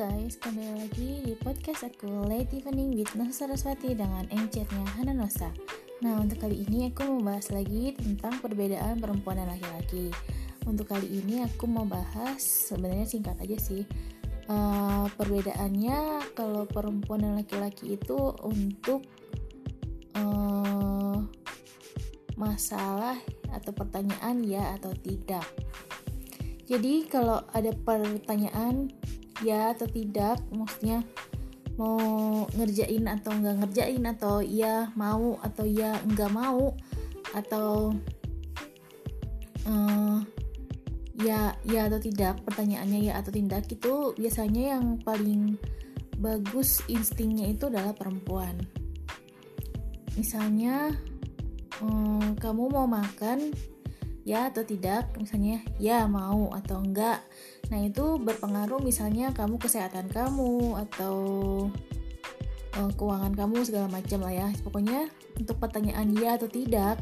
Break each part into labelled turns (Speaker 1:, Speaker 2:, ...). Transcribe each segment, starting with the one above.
Speaker 1: guys, kembali lagi di podcast aku Late Evening with Nosa Saraswati dengan encetnya Hana Nosa Nah untuk kali ini aku mau bahas lagi tentang perbedaan perempuan dan laki-laki. Untuk kali ini aku mau bahas sebenarnya singkat aja sih uh, Perbedaannya kalau perempuan dan laki-laki itu untuk uh, masalah atau pertanyaan ya atau tidak. Jadi kalau ada pertanyaan ya atau tidak, maksudnya mau ngerjain atau nggak ngerjain atau ya mau atau ya nggak mau atau uh, ya ya atau tidak pertanyaannya ya atau tidak itu biasanya yang paling bagus instingnya itu adalah perempuan. Misalnya um, kamu mau makan ya atau tidak misalnya ya mau atau enggak. Nah itu berpengaruh misalnya kamu kesehatan kamu atau uh, keuangan kamu segala macam lah ya. Pokoknya untuk pertanyaan ya atau tidak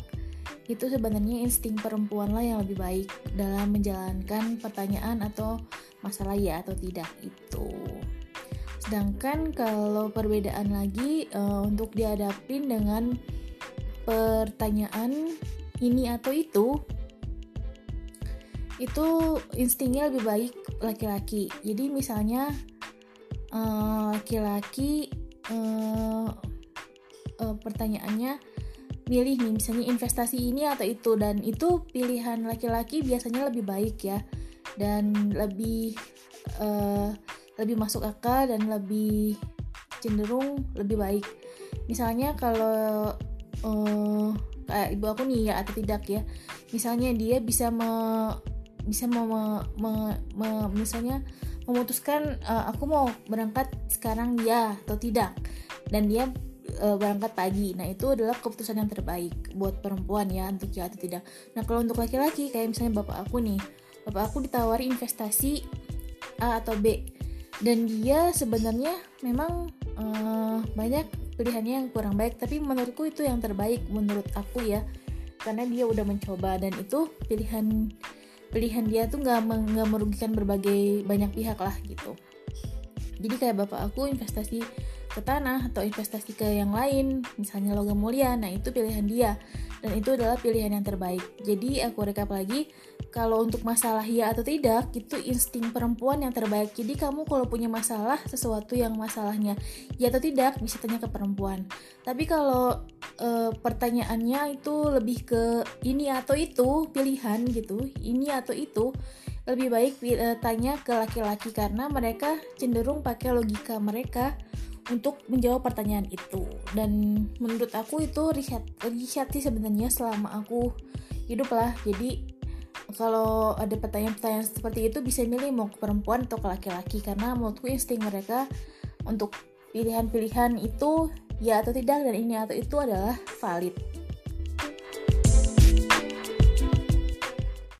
Speaker 1: itu sebenarnya insting perempuan lah yang lebih baik dalam menjalankan pertanyaan atau masalah ya atau tidak itu. Sedangkan kalau perbedaan lagi uh, untuk dihadapin dengan pertanyaan ini atau itu itu instingnya lebih baik laki-laki. Jadi misalnya eh, laki-laki uh, uh, uh, pertanyaannya milih nih misalnya investasi ini atau itu. Dan itu pilihan laki-laki biasanya lebih baik ya. Dan lebih uh, lebih masuk akal dan lebih cenderung lebih baik. Misalnya kalau uh, kayak ibu aku nih ya atau tidak ya. Misalnya dia bisa me bisa me, me, me, misalnya memutuskan uh, aku mau berangkat sekarang ya atau tidak. Dan dia uh, berangkat pagi. Nah itu adalah keputusan yang terbaik buat perempuan ya untuk ya atau tidak. Nah kalau untuk laki-laki kayak misalnya bapak aku nih. Bapak aku ditawari investasi A atau B. Dan dia sebenarnya memang uh, banyak pilihannya yang kurang baik. Tapi menurutku itu yang terbaik menurut aku ya. Karena dia udah mencoba dan itu pilihan pilihan dia tuh nggak nggak merugikan berbagai banyak pihak lah gitu. Jadi kayak bapak aku investasi ke tanah atau investasi ke yang lain misalnya logam mulia nah itu pilihan dia. Dan itu adalah pilihan yang terbaik. Jadi aku rekap lagi kalau untuk masalah ya atau tidak itu insting perempuan yang terbaik. Jadi kamu kalau punya masalah sesuatu yang masalahnya ya atau tidak bisa tanya ke perempuan. Tapi kalau e, pertanyaannya itu lebih ke ini atau itu pilihan gitu ini atau itu lebih baik e, tanya ke laki-laki. Karena mereka cenderung pakai logika mereka untuk menjawab pertanyaan itu. Dan menurut aku itu riset riset sih sebenarnya selama aku hidup lah. Jadi kalau ada pertanyaan-pertanyaan seperti itu bisa milih mau ke perempuan atau ke laki-laki. Karena menurutku insting mereka untuk pilihan-pilihan itu ya atau tidak dan ini atau itu adalah valid